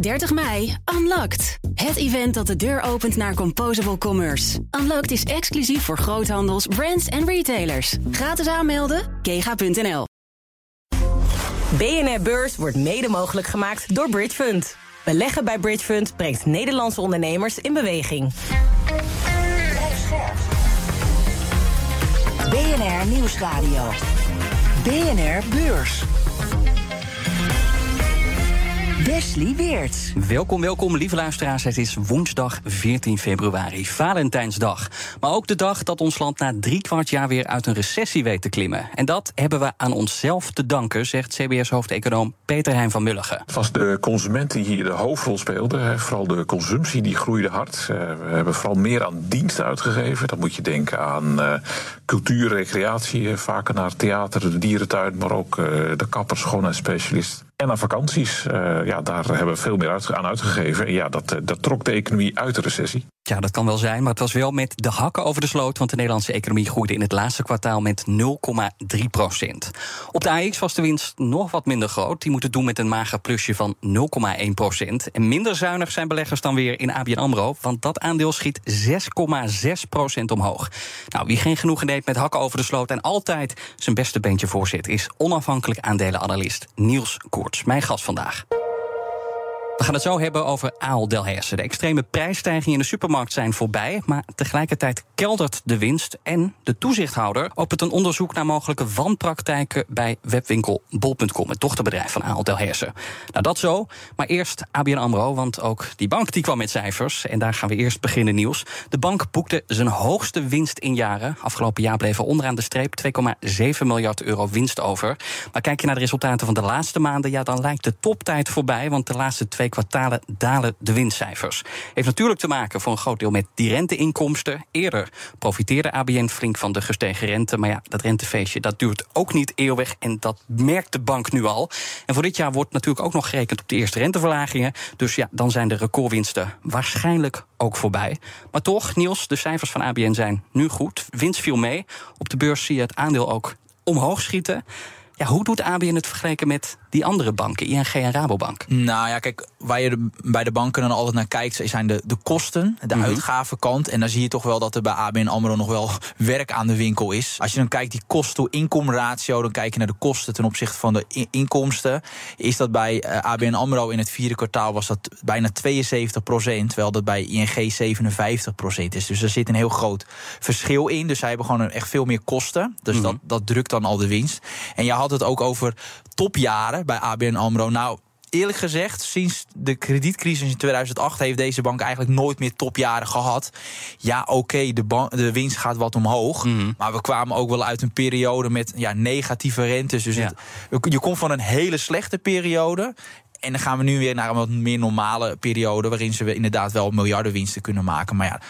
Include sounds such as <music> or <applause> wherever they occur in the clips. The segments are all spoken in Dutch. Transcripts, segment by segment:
30 mei, Unlocked. Het event dat de deur opent naar Composable Commerce. Unlocked is exclusief voor groothandels, brands en retailers. Gratis aanmelden, kega.nl. BNR Beurs wordt mede mogelijk gemaakt door Bridge Fund. Beleggen bij Bridge Fund brengt Nederlandse ondernemers in beweging. BNR Nieuwsradio. BNR Beurs. Wesley Weert. Welkom, welkom, lieve luisteraars. Het is woensdag 14 februari, Valentijnsdag. Maar ook de dag dat ons land na drie kwart jaar weer uit een recessie weet te klimmen. En dat hebben we aan onszelf te danken, zegt CBS-hoofdeconoom Peter Heijn van Mulligen. Het was de consument die hier de hoofdrol speelde. Vooral de consumptie die groeide hard. Eh, we hebben vooral meer aan diensten uitgegeven. Dan moet je denken aan uh, cultuur, recreatie, vaker naar theater, de dierentuin, maar ook de kappers, schoonheidsspecialist. En aan vakanties, uh, ja, daar hebben we veel meer aan uitgegeven. En ja, dat, dat trok de economie uit de recessie. Ja, dat kan wel zijn, maar het was wel met de hakken over de sloot. Want de Nederlandse economie groeide in het laatste kwartaal met 0,3 procent. Op de AX was de winst nog wat minder groot. Die moet het doen met een mager plusje van 0,1 procent. En minder zuinig zijn beleggers dan weer in ABN AMRO. Want dat aandeel schiet 6,6 procent omhoog. Nou, wie geen genoegen neemt met hakken over de sloot... en altijd zijn beste beentje voorzit... is onafhankelijk aandelenanalist Niels Mijn gast vandaag. We gaan het zo hebben over Aal Delhaize. De extreme prijsstijgingen in de supermarkt zijn voorbij, maar tegelijkertijd keldert de winst. En de toezichthouder opent een onderzoek naar mogelijke wanpraktijken bij webwinkel bol.com, het dochterbedrijf van Aal Delhaize. Nou, dat zo. Maar eerst ABN Amro, want ook die bank die kwam met cijfers. En daar gaan we eerst beginnen nieuws. De bank boekte zijn hoogste winst in jaren. Afgelopen jaar bleef er onderaan de streep 2,7 miljard euro winst over. Maar kijk je naar de resultaten van de laatste maanden, ja, dan lijkt de toptijd voorbij, want de laatste twee kwartalen dalen de winstcijfers. Heeft natuurlijk te maken voor een groot deel met die renteinkomsten. Eerder profiteerde ABN flink van de gestegen rente. Maar ja, dat rentefeestje dat duurt ook niet eeuwig. En dat merkt de bank nu al. En voor dit jaar wordt natuurlijk ook nog gerekend op de eerste renteverlagingen. Dus ja, dan zijn de recordwinsten waarschijnlijk ook voorbij. Maar toch, Niels, de cijfers van ABN zijn nu goed. Winst viel mee. Op de beurs zie je het aandeel ook omhoog schieten. Ja, hoe doet ABN het vergeleken met die andere banken, ING en Rabobank? Nou ja, kijk, waar je bij de banken dan altijd naar kijkt, zijn de, de kosten, de mm -hmm. uitgavenkant. En dan zie je toch wel dat er bij ABN AMRO nog wel <laughs> werk aan de winkel is. Als je dan kijkt die kosten-inkomratio, dan kijk je naar de kosten ten opzichte van de inkomsten. Is dat bij uh, ABN AMRO in het vierde kwartaal was dat bijna 72 procent, terwijl dat bij ING 57 procent is. Dus er zit een heel groot verschil in. Dus zij hebben gewoon echt veel meer kosten. Dus mm -hmm. dat, dat drukt dan al de winst. En je had het ook over topjaren bij ABN AMRO. Nou, eerlijk gezegd, sinds de kredietcrisis in 2008 heeft deze bank eigenlijk nooit meer topjaren gehad. Ja, oké, okay, de, de winst gaat wat omhoog. Mm -hmm. Maar we kwamen ook wel uit een periode met ja, negatieve rentes. Dus ja. het, je komt van een hele slechte periode. En dan gaan we nu weer naar een wat meer normale periode... waarin ze inderdaad wel miljardenwinsten kunnen maken. Maar ja,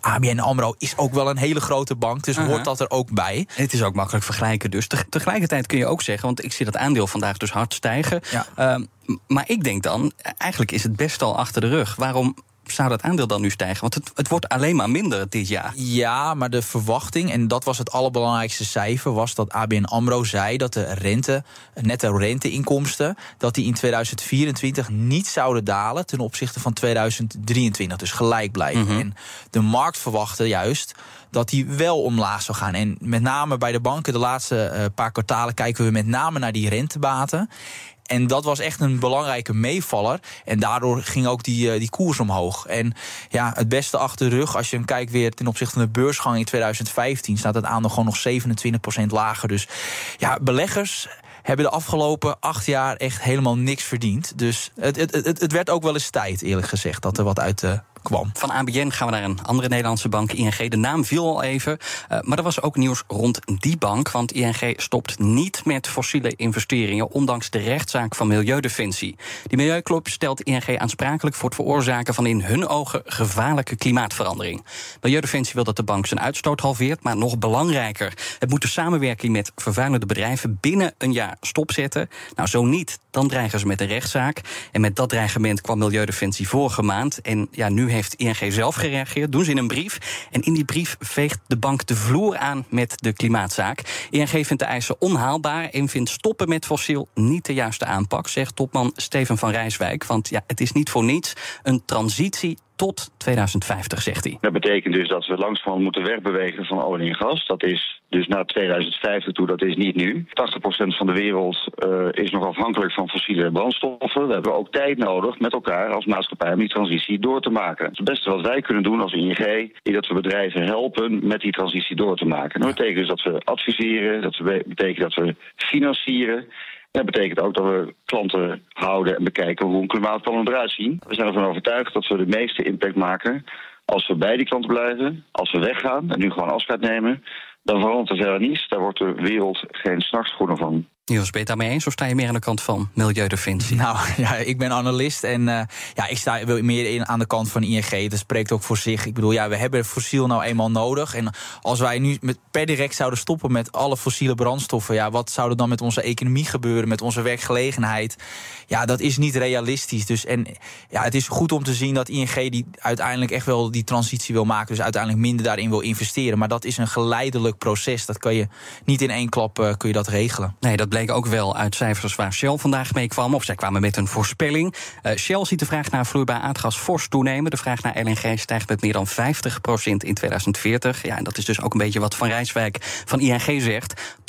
ABN AMRO is ook wel een hele grote bank, dus uh -huh. hoort dat er ook bij. Het is ook makkelijk vergelijken dus. Tegelijkertijd kun je ook zeggen, want ik zie dat aandeel vandaag dus hard stijgen. Ja. Uh, maar ik denk dan, eigenlijk is het best al achter de rug. Waarom zou dat aandeel dan nu stijgen? Want het, het, wordt alleen maar minder dit jaar. Ja, maar de verwachting, en dat was het allerbelangrijkste cijfer... was dat ABN AMRO zei dat de rente, netto renteinkomsten... dat die in 2024 niet zouden dalen ten opzichte van 2023. Dus gelijk blijven. Mm -hmm. En de markt verwachtte juist dat die wel omlaag zou gaan. En met name bij de banken de laatste uh, paar kwartalen... kijken we met name naar die rentebaten... En dat was echt een belangrijke meevaller. En daardoor ging ook die, uh, die koers omhoog. En ja, het beste achter de rug, als je hem kijkt weer ten opzichte van de beursgang in 2015, staat het aandeel gewoon nog 27% lager. Dus ja, beleggers hebben de afgelopen acht jaar echt helemaal niks verdiend. Dus het, het, het, het werd ook wel eens tijd, eerlijk gezegd, dat er wat uit de kwam. Van ABN gaan we naar een andere Nederlandse bank, ING. De naam viel al even. Uh, maar er was ook nieuws rond die bank. Want ING stopt niet met fossiele investeringen. ondanks de rechtszaak van Milieudefensie. Die Milieuclub stelt ING aansprakelijk voor het veroorzaken van in hun ogen gevaarlijke klimaatverandering. Milieudefensie wil dat de bank zijn uitstoot halveert. Maar nog belangrijker, het moet de samenwerking met vervuilende bedrijven binnen een jaar stopzetten. Nou, zo niet, dan dreigen ze met een rechtszaak. En met dat dreigement kwam Milieudefensie vorige maand. En ja, nu heeft ING zelf gereageerd, doen ze in een brief. En in die brief veegt de bank de vloer aan met de klimaatzaak. ING vindt de eisen onhaalbaar en vindt stoppen met fossiel niet de juiste aanpak, zegt topman Steven van Rijswijk. Want ja, het is niet voor niets een transitie tot 2050, zegt hij. Dat betekent dus dat we langzamerhand moeten wegbewegen van olie en gas. Dat is dus naar 2050 toe, dat is niet nu. 80% van de wereld uh, is nog afhankelijk van fossiele brandstoffen. We hebben ook tijd nodig met elkaar als maatschappij om die transitie door te maken. Het beste wat wij kunnen doen als ING is dat we bedrijven helpen met die transitie door te maken. Dat betekent dus dat we adviseren, dat betekent dat we financieren. Dat betekent ook dat we klanten houden en bekijken hoe een klimaatplan eruit zien. We zijn ervan overtuigd dat we de meeste impact maken als we bij die klanten blijven, als we weggaan en nu gewoon afscheid nemen. Dan verandert er verder niets. Daar wordt de wereld geen s'nachts groener van. Niels, ben je daarmee eens of sta je meer aan de kant van Milieudefensie? Nou <laughs> ja, ik ben analist en uh, ja, ik sta meer in, aan de kant van ING. Dat spreekt ook voor zich. Ik bedoel, ja, we hebben fossiel nou eenmaal nodig. En als wij nu met, per direct zouden stoppen met alle fossiele brandstoffen, ja, wat zou er dan met onze economie gebeuren, met onze werkgelegenheid? Ja, dat is niet realistisch. Dus en ja, het is goed om te zien dat ING die uiteindelijk echt wel die transitie wil maken. Dus uiteindelijk minder daarin wil investeren. Maar dat is een geleidelijk proces. Dat kan je niet in één klap uh, kun je dat regelen. Nee, dat ook wel uit cijfers waar Shell vandaag mee kwam. Of zij kwamen met een voorspelling. Uh, Shell ziet de vraag naar vloeibaar aardgas fors toenemen. De vraag naar LNG stijgt met meer dan 50% in 2040. Ja, en dat is dus ook een beetje wat Van Rijswijk van ING zegt. 80%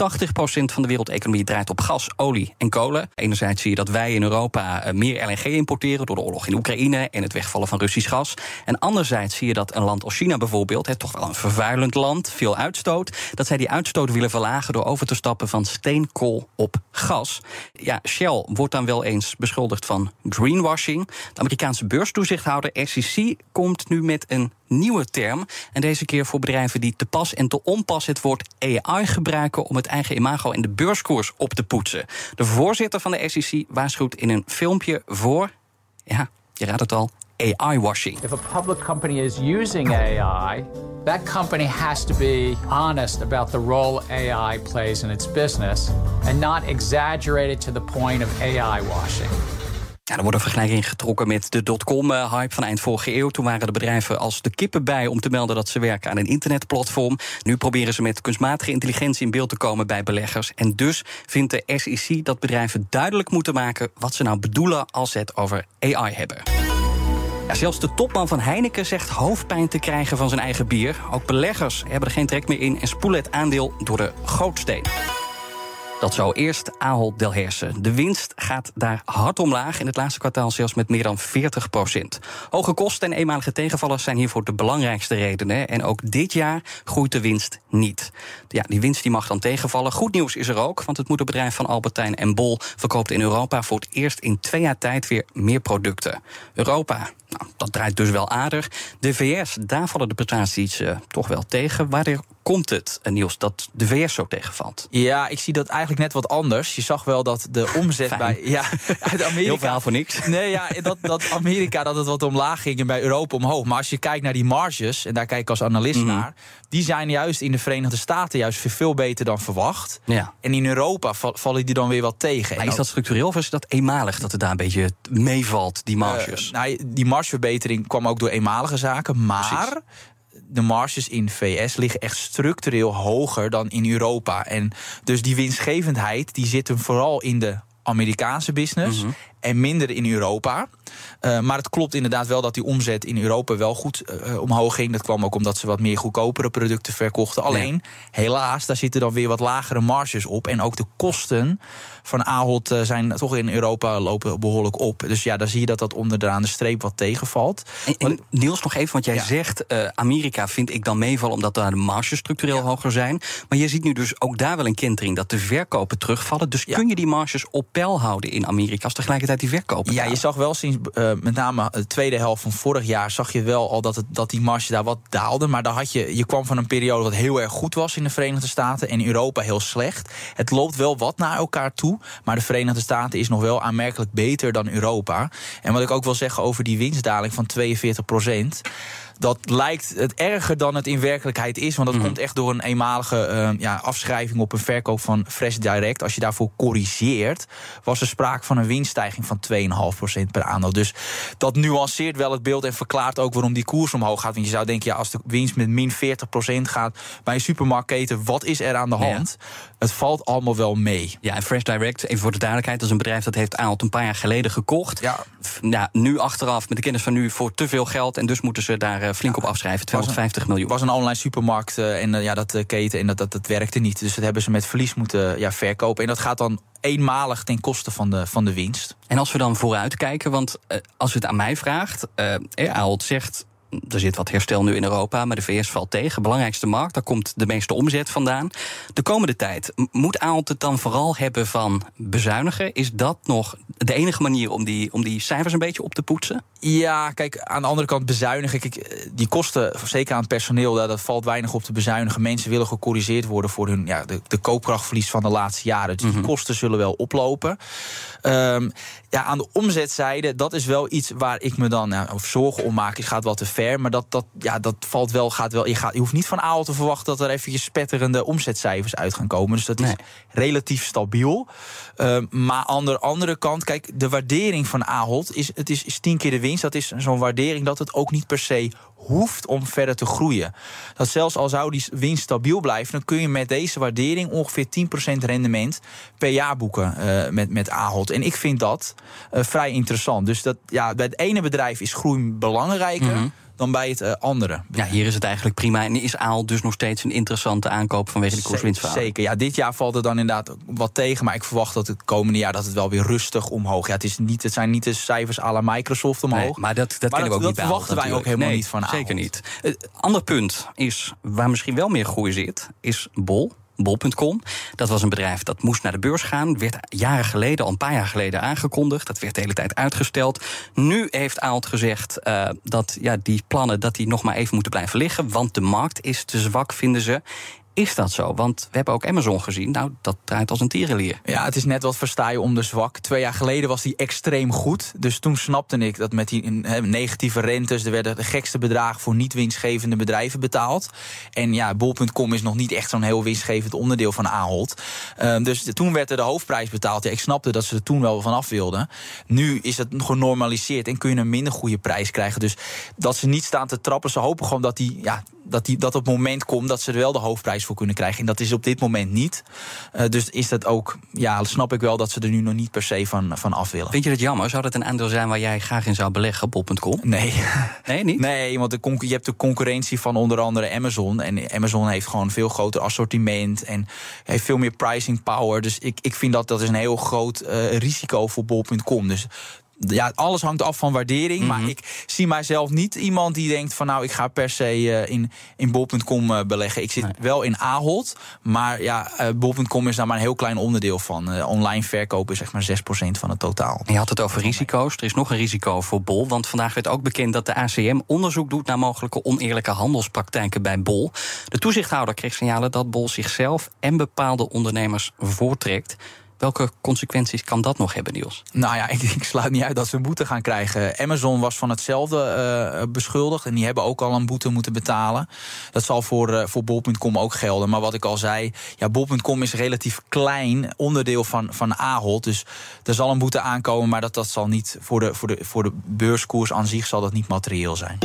van de wereldeconomie draait op gas, olie en kolen. Enerzijds zie je dat wij in Europa uh, meer LNG importeren door de oorlog in Oekraïne en het wegvallen van Russisch gas. En anderzijds zie je dat een land als China bijvoorbeeld, toch wel een vervuilend land, veel uitstoot, dat zij die uitstoot willen verlagen door over te stappen van steenkool op gas. Ja, Shell wordt dan wel eens beschuldigd van greenwashing. De Amerikaanse beurstoezichthouder SEC komt nu met een nieuwe term. En deze keer voor bedrijven die te pas en te onpas het woord AI gebruiken om het eigen imago en de beurskoers op te poetsen. De voorzitter van de SEC waarschuwt in een filmpje voor. Ja, je raadt het al, AI washing. If a public company is using AI, that company has to be honest about the role AI plays in its business and not exaggerate it to the point of AI washing. Ja, er wordt een vergelijking getrokken met de dotcom-hype van eind vorige eeuw. Toen waren de bedrijven als de kippen bij om te melden dat ze werken aan een internetplatform. Nu proberen ze met kunstmatige intelligentie in beeld te komen bij beleggers. En dus vindt de SEC dat bedrijven duidelijk moeten maken wat ze nou bedoelen als ze het over AI hebben. Ja, zelfs de topman van Heineken zegt hoofdpijn te krijgen van zijn eigen bier. Ook beleggers hebben er geen trek meer in en spoelen het aandeel door de gootsteen. Dat zou eerst Ahold Delhaize. De winst gaat daar hard omlaag. In het laatste kwartaal zelfs met meer dan 40 procent. Hoge kosten en eenmalige tegenvallers zijn hiervoor de belangrijkste redenen. En ook dit jaar groeit de winst niet. Ja, die winst die mag dan tegenvallen. Goed nieuws is er ook, want het moederbedrijf van Albertijn en Bol verkoopt in Europa voor het eerst in twee jaar tijd weer meer producten. Europa, nou, dat draait dus wel aardig. De VS, daar vallen de prestaties uh, toch wel tegen. Waardoor komt het, eh, Niels, dat de VS zo tegenvalt? Ja, ik zie dat eigenlijk net wat anders. Je zag wel dat de omzet bij. Ja, <laughs> uit Amerika. Heel verhaal voor niks. Nee, ja, dat, dat Amerika dat het wat omlaag ging en bij Europa omhoog. Maar als je kijkt naar die marges, en daar kijk ik als analist mm -hmm. naar, die zijn juist in de Verenigde Staten juist veel beter dan verwacht. Ja. En in Europa vallen die dan weer wat tegen. Maar is dat structureel of is dat eenmalig dat het daar een beetje meevalt, die marges? Uh, nou, die margeverbetering kwam ook door eenmalige zaken, maar. Precies de marges in VS liggen echt structureel hoger dan in Europa. En dus die winstgevendheid die zit hem vooral in de Amerikaanse business. -hmm. En minder in Europa. Uh, maar het klopt inderdaad wel dat die omzet in Europa wel goed uh, omhoog ging. Dat kwam ook omdat ze wat meer goedkopere producten verkochten. Alleen, ja. helaas, daar zitten dan weer wat lagere marges op. En ook de kosten van Ahold uh, zijn toch in Europa lopen behoorlijk op. Dus ja, daar zie je dat dat onderaan de streep wat tegenvalt. En, en Niels, nog even, want jij ja. zegt... Amerika vind ik dan meevallen omdat daar de marges structureel ja. hoger zijn. Maar je ziet nu dus ook daar wel een kentering dat de verkopen terugvallen. Dus kun je die marges op peil houden in Amerika... als tegelijkertijd die verkopen Ja, je zag wel sinds uh, met name de tweede helft van vorig jaar... zag je wel al dat, het, dat die marge daar wat daalde. Maar dan had je, je kwam van een periode wat heel erg goed was in de Verenigde Staten... en Europa heel slecht. Het loopt wel wat naar elkaar toe. Maar de Verenigde Staten is nog wel aanmerkelijk beter dan Europa. En wat ik ook wil zeggen over die winstdaling van 42 procent dat lijkt het erger dan het in werkelijkheid is. Want dat Mhm. komt echt door een eenmalige eh, ja, afschrijving op een verkoop van Fresh Direct. Als je daarvoor corrigeert, was er sprake van een winststijging van 2,5% per aandeel. Dus dat nuanceert wel het beeld en verklaart ook waarom die koers omhoog gaat. Want je zou denken, ja, als de winst met min 40% gaat bij een supermarktketen, wat is er aan de Ja. hand? Het valt allemaal wel mee. Ja, en Fresh Direct, even voor de duidelijkheid, dat is een bedrijf dat heeft Aalt een paar jaar geleden gekocht. Ja. Ja, nu achteraf, met de kennis van nu, voor te veel geld. En dus moeten ze daar eh, flink op afschrijven. 250 miljoen. Het was een online supermarkt eh, en eh, ja, dat eh, keten en dat, dat, dat werkte niet. Dus dat hebben ze met verlies moeten ja, verkopen. En dat gaat dan eenmalig ten koste van de, van de winst. En als we dan vooruit kijken, want eh, als u het aan mij vraagt, eh eh, Ahold zegt. Er zit wat herstel nu in Europa, maar de VS valt tegen. Belangrijkste markt, daar komt de meeste omzet vandaan. De komende tijd, moet Ahold het dan vooral hebben van bezuinigen? Is dat nog de enige manier om die, om die cijfers een beetje op te poetsen? Ja, kijk, aan de andere kant bezuinigen. Kijk, eh, die kosten, zeker aan personeel, daar, dat valt weinig op te bezuinigen. Mensen willen gecorrigeerd worden voor hun ja, de, de koopkrachtverlies van de laatste jaren. Dus die kosten zullen wel oplopen. Ehm, ja, aan de omzetzijde, dat is wel iets waar ik me dan nou, over zorgen om maak. Het gaat wel te ver, maar dat, dat, ja, dat valt wel, gaat wel. Je, gaat, je hoeft niet van Aal te verwachten dat er eventjes spetterende omzetcijfers uit gaan komen. Dus dat is relatief stabiel. Ehm, maar aan de andere kant, kijk, de waardering van Ahold is, het is, is tien keer de winst. Dat is zo'n waardering dat het ook niet per se hoeft om verder te groeien. Dat zelfs al zou die winst stabiel blijven, dan kun je met deze waardering ongeveer 10% rendement per jaar boeken eh, met, met Ahold. En ik vind dat eh, vrij interessant. Dus dat, ja, bij het ene bedrijf is groei belangrijker dan bij het eh, andere. Ja, hier is het eigenlijk prima. En is Aal dus nog steeds een interessante aankoop vanwege de koerswinstverhouding? Zeker, ja. Dit jaar valt er dan inderdaad wat tegen. Maar ik verwacht dat het komende jaar dat het wel weer rustig omhoog. Ja, het, is niet, het zijn niet de cijfers à la Microsoft omhoog. Nee, maar dat, dat Maar kennen we ook dat niet verwachten wij ook helemaal Nee, niet van Zeker Ahold. niet. Een ander punt is, waar misschien wel meer groei zit, is Bol. Bol.com. Dat was een bedrijf dat moest naar de beurs gaan. Werd jaren geleden, al een paar jaar geleden aangekondigd. Dat werd de hele tijd uitgesteld. Nu heeft Aalt gezegd eh, dat ja, die plannen dat die nog maar even moeten blijven liggen. Want de markt is te zwak, vinden ze. Is dat zo? Want we hebben ook Amazon gezien. Nou, dat draait als een tierenlier. Ja, het is net wat versta je om de zwak. Twee jaar geleden was die extreem goed. Dus toen snapte ik dat met die negatieve rentes... er werden de gekste bedragen voor niet winstgevende bedrijven betaald. En ja, bol.com is nog niet echt zo'n heel winstgevend onderdeel van Ahold. Ehm, dus toen werd er de hoofdprijs betaald. Ja, ik snapte dat ze er toen wel vanaf wilden. Nu is het genormaliseerd en kun je een minder goede prijs krijgen. Dus dat ze niet staan te trappen. Ze hopen gewoon dat die... Ja, dat, die, dat op het moment komt dat ze er wel de hoofdprijs voor kunnen krijgen. En dat is op dit moment niet. Eh, dus is dat ook, ja, snap ik wel dat ze er nu nog niet per se van, van af willen. Vind je dat jammer? Zou dat een aandeel zijn waar jij graag in zou beleggen, Bol.com? Nee. Nee, niet? Nee, want de je hebt de concurrentie van onder andere Amazon. En Amazon heeft gewoon veel groter assortiment en heeft veel meer pricing power. Dus ik, ik vind dat dat is een heel groot eh, risico voor bol.com. Dus ja, alles hangt af van waardering. Maar ik zie mijzelf niet iemand die denkt van nou, ik ga per se eh, in, in bol.com eh, beleggen. Ik zit wel in Ahold. Maar ja, eh, bol.com is daar maar een heel klein onderdeel van. Online verkopen is zeg maar 6% van het totaal. En je had het over risico's. Er is nog een risico voor Bol. Want vandaag werd ook bekend dat de ACM onderzoek doet naar mogelijke oneerlijke handelspraktijken bij Bol. De toezichthouder kreeg signalen dat Bol zichzelf en bepaalde ondernemers voortrekt. Welke consequenties kan dat nog hebben, Niels? Nou ja, <laughs> ik, ik sluit niet uit dat ze een boete gaan krijgen. Amazon was van hetzelfde eh, beschuldigd. En die hebben ook al een boete moeten betalen. Dat zal voor, eh, voor Bol.com ook gelden. Maar wat ik al zei, ja, Bol.com is een relatief klein onderdeel van, van Ahold. Dus er zal een boete aankomen. Maar dat, dat zal niet voor de, voor, de, voor de beurskoers aan zich zal dat niet materieel zijn.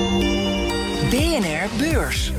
BNR Beurs.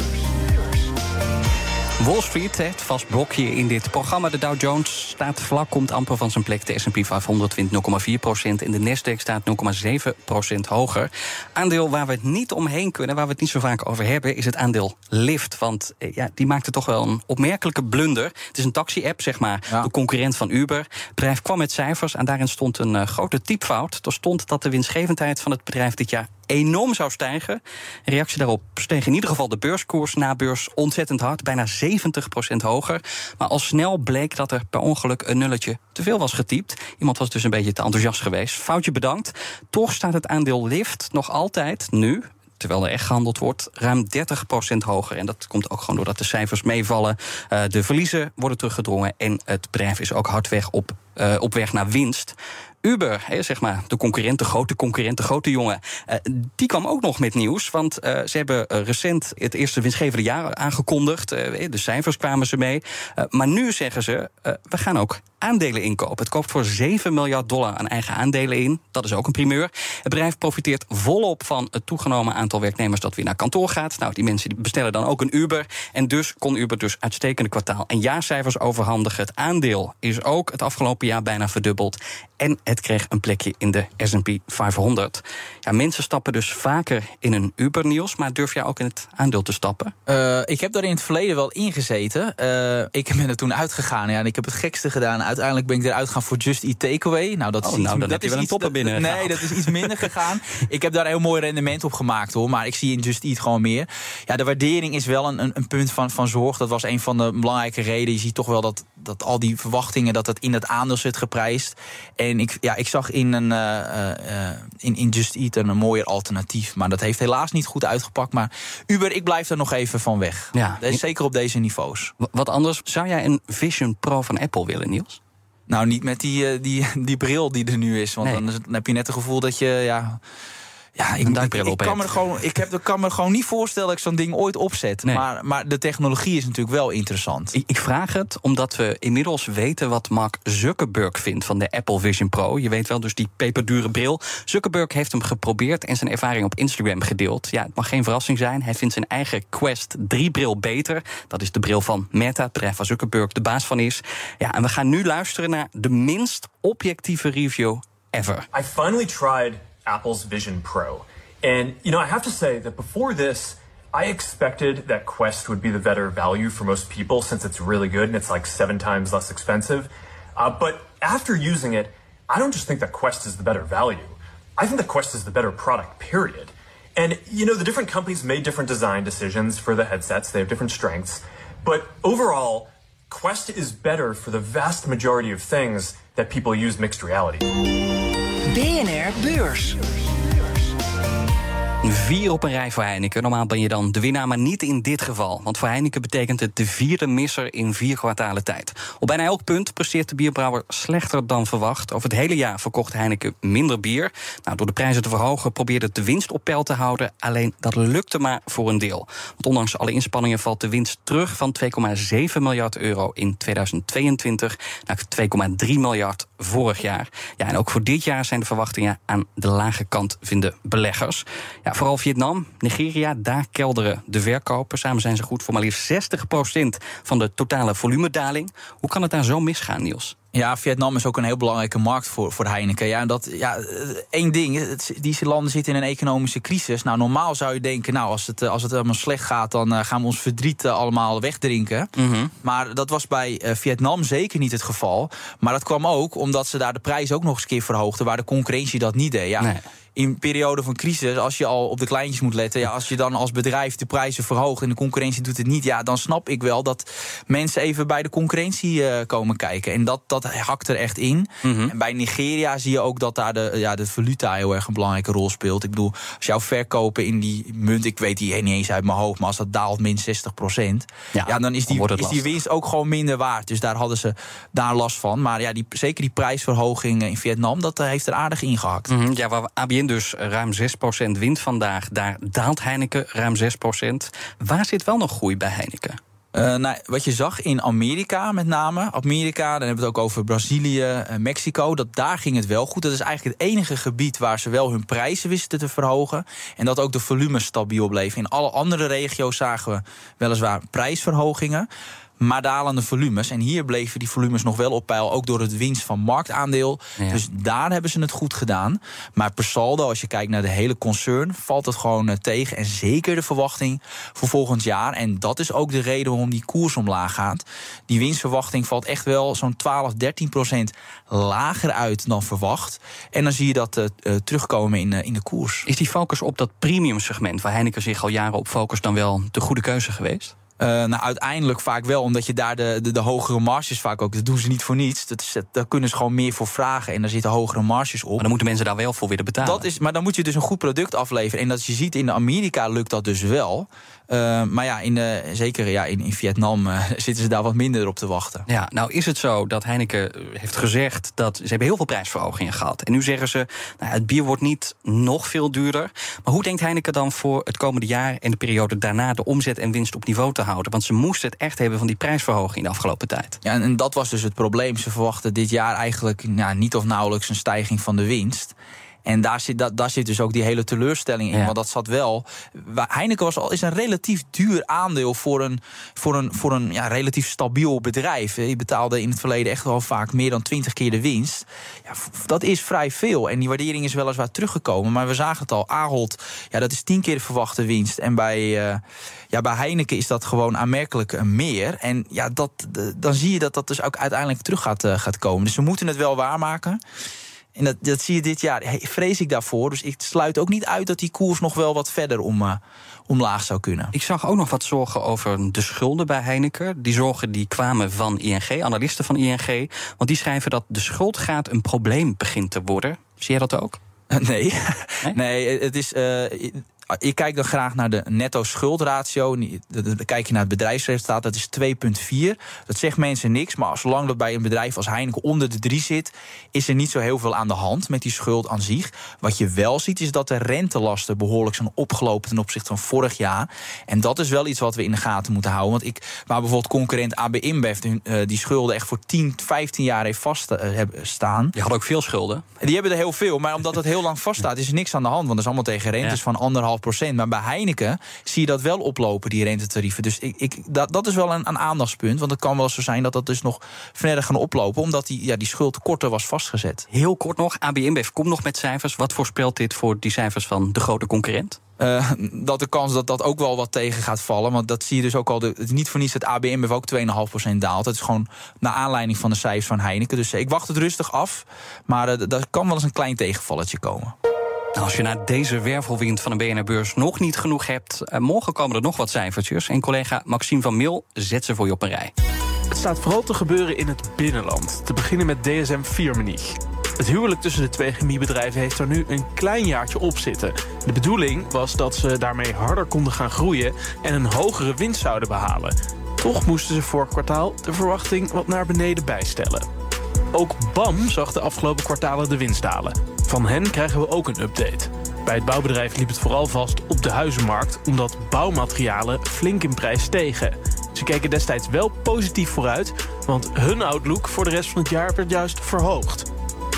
Wall Street, het vast blokje in dit programma. De Dow Jones staat vlak, komt amper van zijn plek. De S&P 500 wint 0,4 procent. En de Nasdaq staat 0,7 procent hoger. Aandeel waar we het niet omheen kunnen, waar we het niet zo vaak over hebben... is het aandeel Lyft. Want eh, ja, die maakte toch wel een opmerkelijke blunder. Het is een taxi-app, zeg maar, Ja. de concurrent van Uber. Het bedrijf kwam met cijfers en daarin stond een eh, grote typfout. Er stond dat de winstgevendheid van het bedrijf dit jaar enorm zou stijgen. Reactie daarop steeg in ieder geval de beurskoers na beurs ontzettend hard, bijna 70% hoger. Maar al snel bleek dat er per ongeluk een nulletje te veel was getypt. Iemand was dus een beetje te enthousiast geweest. Foutje bedankt. Toch staat het aandeel Lyft nog altijd nu terwijl er echt gehandeld wordt, ruim 30% hoger. En dat komt ook gewoon doordat de cijfers meevallen. Eh, de verliezen worden teruggedrongen en het bedrijf is ook hard weg op, eh, op weg naar winst. Uber, zeg maar, de concurrent, de grote concurrent, de grote jongen, die kwam ook nog met nieuws. Want ze hebben recent het eerste winstgevende jaar aangekondigd. de cijfers kwamen ze mee. maar nu zeggen ze, we gaan ook aandelen inkopen. Het koopt voor 7 miljard dollar aan eigen aandelen in. Dat is ook een primeur. Het bedrijf profiteert volop van het toegenomen aantal werknemers dat weer naar kantoor gaat. Nou, die mensen bestellen dan ook een Uber. En dus kon Uber dus uitstekende kwartaal en jaarcijfers overhandigen. Het aandeel is ook het afgelopen jaar bijna verdubbeld. En het kreeg een plekje in de SP 500. Ja, mensen stappen dus vaker in een Uber-nieuws. Maar durf jij ook in het aandeel te stappen? Uh, ik heb daar in het verleden wel ingezeten. Uh, ik ben er toen uitgegaan. Ja, en ik heb het gekste gedaan. Uiteindelijk ben ik eruit gaan voor Just Eat Takeaway. Nou, dat is oh, iets, nou, dan dat heb je wel een topper binnen. <laughs> Nee, dat is iets minder gegaan. Ik heb daar een heel mooi rendement op gemaakt hoor. Maar ik zie in Just Eat gewoon meer. Ja, de waardering is wel een, een, punt van, van zorg. Dat was een van de belangrijke redenen. Je ziet toch wel dat, dat al die verwachtingen, dat het in het aandeel zit geprijsd. En ik, ja, ik zag in, een, uh, in, in Just Eat een, mooier alternatief. Maar dat heeft helaas niet goed uitgepakt. Maar Uber, ik blijf er nog even van weg. Ja. Zeker op deze niveaus. Wat anders, zou jij een Vision Pro van Apple willen, Niels? Nou, niet met die, die, <laughs> die bril die er nu is. Want dan, dan heb je net het gevoel dat je. Ja, ja, ik, ik, ik, kan me gewoon, ik heb, kan me gewoon niet voorstellen dat ik zo'n ding ooit opzet. Maar, maar de technologie is natuurlijk wel interessant. Ik, ik, vraag het omdat we inmiddels weten wat Mark Zuckerberg vindt van de Apple Vision Pro. Je weet wel, dus die peperdure bril. Zuckerberg heeft hem geprobeerd en zijn ervaring op Instagram gedeeld. Ja, het mag geen verrassing zijn. Hij vindt zijn eigen Quest 3-bril beter. Dat is de bril van Meta, het bedrijf waar Zuckerberg de baas van is. Ja, en we gaan nu luisteren naar de minst objectieve review ever. I finally tried Apple's Vision Pro. And, you know, I have to say that before this, I expected that Quest would be the better value for most people since it's really good and it's like seven times less expensive. Uh, but after using it, I don't just think that Quest is the better value. I think that Quest is the better product, period. And, you know, the different companies made different design decisions for the headsets, they have different strengths. But overall, Quest is better for the vast majority of things that people use mixed reality. BNR Beurs. Vier op een rij voor Heineken. Normaal ben je dan de winnaar, maar niet in dit geval. Want voor Heineken betekent het de vierde misser in vier kwartalen tijd. Op bijna elk punt presteert de bierbrouwer slechter dan verwacht. Over het hele jaar verkocht Heineken minder bier. Nou, door de prijzen te verhogen probeerde het de winst op peil te houden. Alleen dat lukte maar voor een deel. Want ondanks alle inspanningen valt de winst terug van 2,7 miljard euro in 2022 naar 2,3 miljard vorig jaar. Ja, en ook voor dit jaar zijn de verwachtingen aan de lage kant, vinden beleggers. Ja, vooral Vietnam, Nigeria, daar kelderen de verkopen. Samen zijn ze goed voor maar liefst 60% van de totale volumedaling. Hoe kan het daar zo misgaan, Niels? Ja, Vietnam is ook een heel belangrijke markt voor, voor Heineken. Ja, dat, ja, eh, één ding, die landen zitten in een economische crisis. Nou, normaal zou je denken, nou, als het, eh, als het helemaal slecht gaat... dan eh, gaan we ons verdriet allemaal wegdrinken. Mm Maar dat was bij Vietnam zeker niet het geval. Maar dat kwam ook omdat ze daar de prijs ook nog eens een keer verhoogden... waar de concurrentie dat niet deed. Ja. Nee in periode van crisis, als je al op de kleintjes moet letten, ja, als je dan als bedrijf de prijzen verhoogt en de concurrentie doet het niet, ja, dan snap ik wel dat mensen even bij de concurrentie uh, komen kijken. En dat, dat hakt er echt in. Mhm. En bij Nigeria zie je ook dat daar de, ja, de valuta heel erg een belangrijke rol speelt. Ik bedoel, als jouw verkopen in die munt, ik weet die niet eens uit mijn hoofd, maar als dat daalt min 60 procent, ja, ja, dan is die, dan is die winst ook gewoon minder waard. Dus daar hadden ze daar last van. Maar ja, die, zeker die prijsverhoging in Vietnam, dat uh, heeft er aardig ingehakt. Mm Ja, waar ABN dus ruim 6% wint vandaag. Daar daalt Heineken ruim 6%. Waar zit wel nog groei bij Heineken? Uh, nou, wat je zag in Amerika met name, Amerika, dan hebben we het ook over Brazilië, Mexico, dat daar ging het wel goed. Dat is eigenlijk het enige gebied waar ze wel hun prijzen wisten te verhogen en dat ook de volumes stabiel bleven. In alle andere regio's zagen we weliswaar prijsverhogingen maar dalende volumes. En hier bleven die volumes nog wel op peil, ook door het winst van marktaandeel. Dus daar hebben ze het goed gedaan. Maar per saldo, als je kijkt naar de hele concern, valt het gewoon eh, tegen. En zeker de verwachting voor volgend jaar. En dat is ook de reden waarom die koers omlaag gaat. Die winstverwachting valt echt wel zo'n 12, 13 procent lager uit dan verwacht. En dan zie je dat uh, terugkomen in, uh, in de koers. Is die focus op dat premium segment, waar Heineken zich al jaren op focust, dan wel de goede keuze geweest? Uh, nou, uiteindelijk vaak wel, omdat je daar de, de, de, hogere marges vaak ook... dat doen ze niet voor niets, dat is, daar kunnen ze gewoon meer voor vragen... en daar zitten hogere marges op. Maar dan moeten mensen daar wel voor willen betalen. Dat is, maar dan moet je dus een goed product afleveren. En dat je ziet, in Amerika lukt dat dus wel... Uh, maar ja, in, uh, zeker ja, in, in Vietnam <laughs> zitten ze daar wat minder op te wachten. Ja, nou is het zo dat Heineken heeft gezegd dat ze hebben heel veel prijsverhogingen gehad. En nu zeggen ze, nou, het bier wordt niet nog veel duurder. Maar hoe denkt Heineken dan voor het komende jaar en de periode daarna de omzet en winst op niveau te houden? Want ze moesten het echt hebben van die prijsverhoging in de afgelopen tijd. Ja, en dat was dus het probleem. Ze verwachten dit jaar eigenlijk ja, niet of nauwelijks een stijging van de winst. En daar zit, dat, daar zit dus ook die hele teleurstelling in. Want dat zat wel. Heineken was al, is een relatief duur aandeel voor een, voor een, voor een ja, relatief stabiel bedrijf. Je betaalde in het verleden echt wel vaak meer dan 20 keer de winst. Ja, dat is vrij veel. En die waardering is weliswaar teruggekomen. Maar we zagen het al. Ahold, ja, dat is 10 keer de verwachte winst. En bij, uh, ja, bij Heineken is dat gewoon aanmerkelijk meer. En ja, dat, dan zie je dat dat dus ook uiteindelijk terug gaat, uh, gaat komen. Dus we moeten het wel waarmaken. En dat, dat zie je dit jaar, vrees ik daarvoor. Dus ik sluit ook niet uit dat die koers nog wel wat verder om, uh, omlaag zou kunnen. Ik zag ook nog wat zorgen over de schulden bij Heineken. Die zorgen die kwamen van ING, analisten van ING. Want die schrijven dat de schuldgraad een probleem begint te worden. Zie jij dat ook? <laughs> Nee, nee, nee het is. Uh, je kijkt dan graag naar de netto schuldratio. Dan kijk je naar het bedrijfsresultaat, dat is 2,4. Dat zegt mensen niks, maar zolang dat bij een bedrijf als Heineken onder de 3 zit, is er niet zo heel veel aan de hand met die schuld aan zich. Wat je wel ziet, is dat de rentelasten behoorlijk zijn opgelopen ten opzichte van vorig jaar. En dat is wel iets wat we in de gaten moeten houden. Want ik, waar bijvoorbeeld concurrent AB InBev uh, die schulden echt voor 10, 15 jaar heeft vast uh, staan. Die hadden ook veel schulden. Die hebben er heel veel, maar omdat het heel lang vaststaat, is er niks aan de hand. Want dat is allemaal tegen rentes van anderhalf procent. Maar bij Heineken zie je dat wel oplopen, die rentetarieven. Dus ik, ik, dat, dat is wel een, een aandachtspunt. Want het kan wel zo zijn dat dat dus nog verder gaan oplopen. Omdat die, ja, die schuld korter was vastgezet. Heel kort nog, ABN komt nog met cijfers. Wat voorspelt dit voor die cijfers van de grote concurrent? Uh, dat de kans dat dat ook wel wat tegen gaat vallen. Want dat zie je dus ook al. De, het is niet voor niets dat ABM ook 2,5% daalt. Het is gewoon naar aanleiding van de cijfers van Heineken. Dus ik wacht het rustig af. Maar uh, er kan wel eens een klein tegenvalletje komen. Als je na deze wervelwind van een BNR-beurs nog niet genoeg hebt... Eh, morgen komen er nog wat cijfertjes. En collega Maxime van Mil zet ze voor je op een rij. Het staat vooral te gebeuren in het binnenland. Te beginnen met DSM Firmenich. Het huwelijk tussen de twee chemiebedrijven heeft er nu een klein jaartje op zitten. De bedoeling was dat ze daarmee harder konden gaan groeien... en een hogere winst zouden behalen. Toch moesten ze vorig kwartaal de verwachting wat naar beneden bijstellen. Ook BAM zag de afgelopen kwartalen de winst dalen. Van hen krijgen we ook een update. Bij het bouwbedrijf liep het vooral vast op de huizenmarkt... omdat bouwmaterialen flink in prijs stegen. Ze keken destijds wel positief vooruit... want hun outlook voor de rest van het jaar werd juist verhoogd.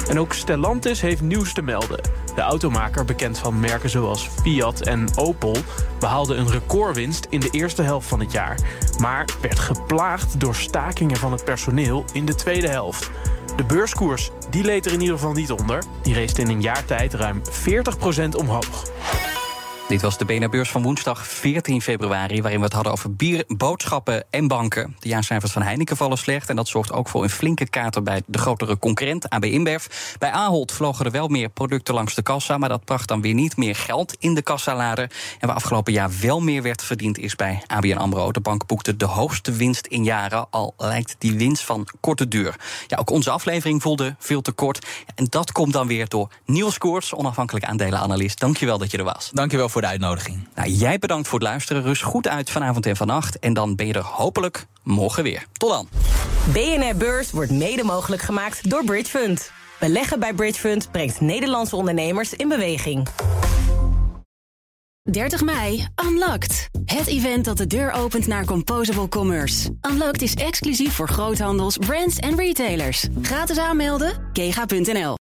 En ook Stellantis heeft nieuws te melden. De automaker, bekend van merken zoals Fiat en Opel... behaalde een recordwinst in de eerste helft van het jaar... maar werd geplaagd door stakingen van het personeel in de tweede helft. De beurskoers die leed er in ieder geval niet onder. Die race in een jaar tijd ruim 40% omhoog. Dit was de BNR-beurs van woensdag 14 februari... waarin we het hadden over bier, boodschappen en banken. De jaarcijfers van Heineken vallen slecht... en dat zorgt ook voor een flinke kater bij de grotere concurrent, AB InBev. Bij Ahold vlogen er wel meer producten langs de kassa... maar dat bracht dan weer niet meer geld in de kassalader. En waar afgelopen jaar wel meer werd verdiend is bij ABN AMRO. De bank boekte de hoogste winst in jaren... al lijkt die winst van korte duur. Ja, ook onze aflevering voelde veel te kort. En dat komt dan weer door Niels Koorts, onafhankelijk aandelenanalist. Dankjewel dat je er was. Dankjewel voor de uitnodiging. Nou, jij bedankt voor het luisteren. Rust goed uit vanavond en vannacht. En dan ben je er hopelijk morgen weer. Tot dan. BNR Beurs wordt mede mogelijk gemaakt door Bridge Fund. Beleggen bij Bridge Fund brengt Nederlandse ondernemers in beweging. 30 mei, Unlocked. Het event dat de deur opent naar Composable Commerce. Unlocked is exclusief voor groothandels, brands en retailers. Gratis aanmelden, kega.nl.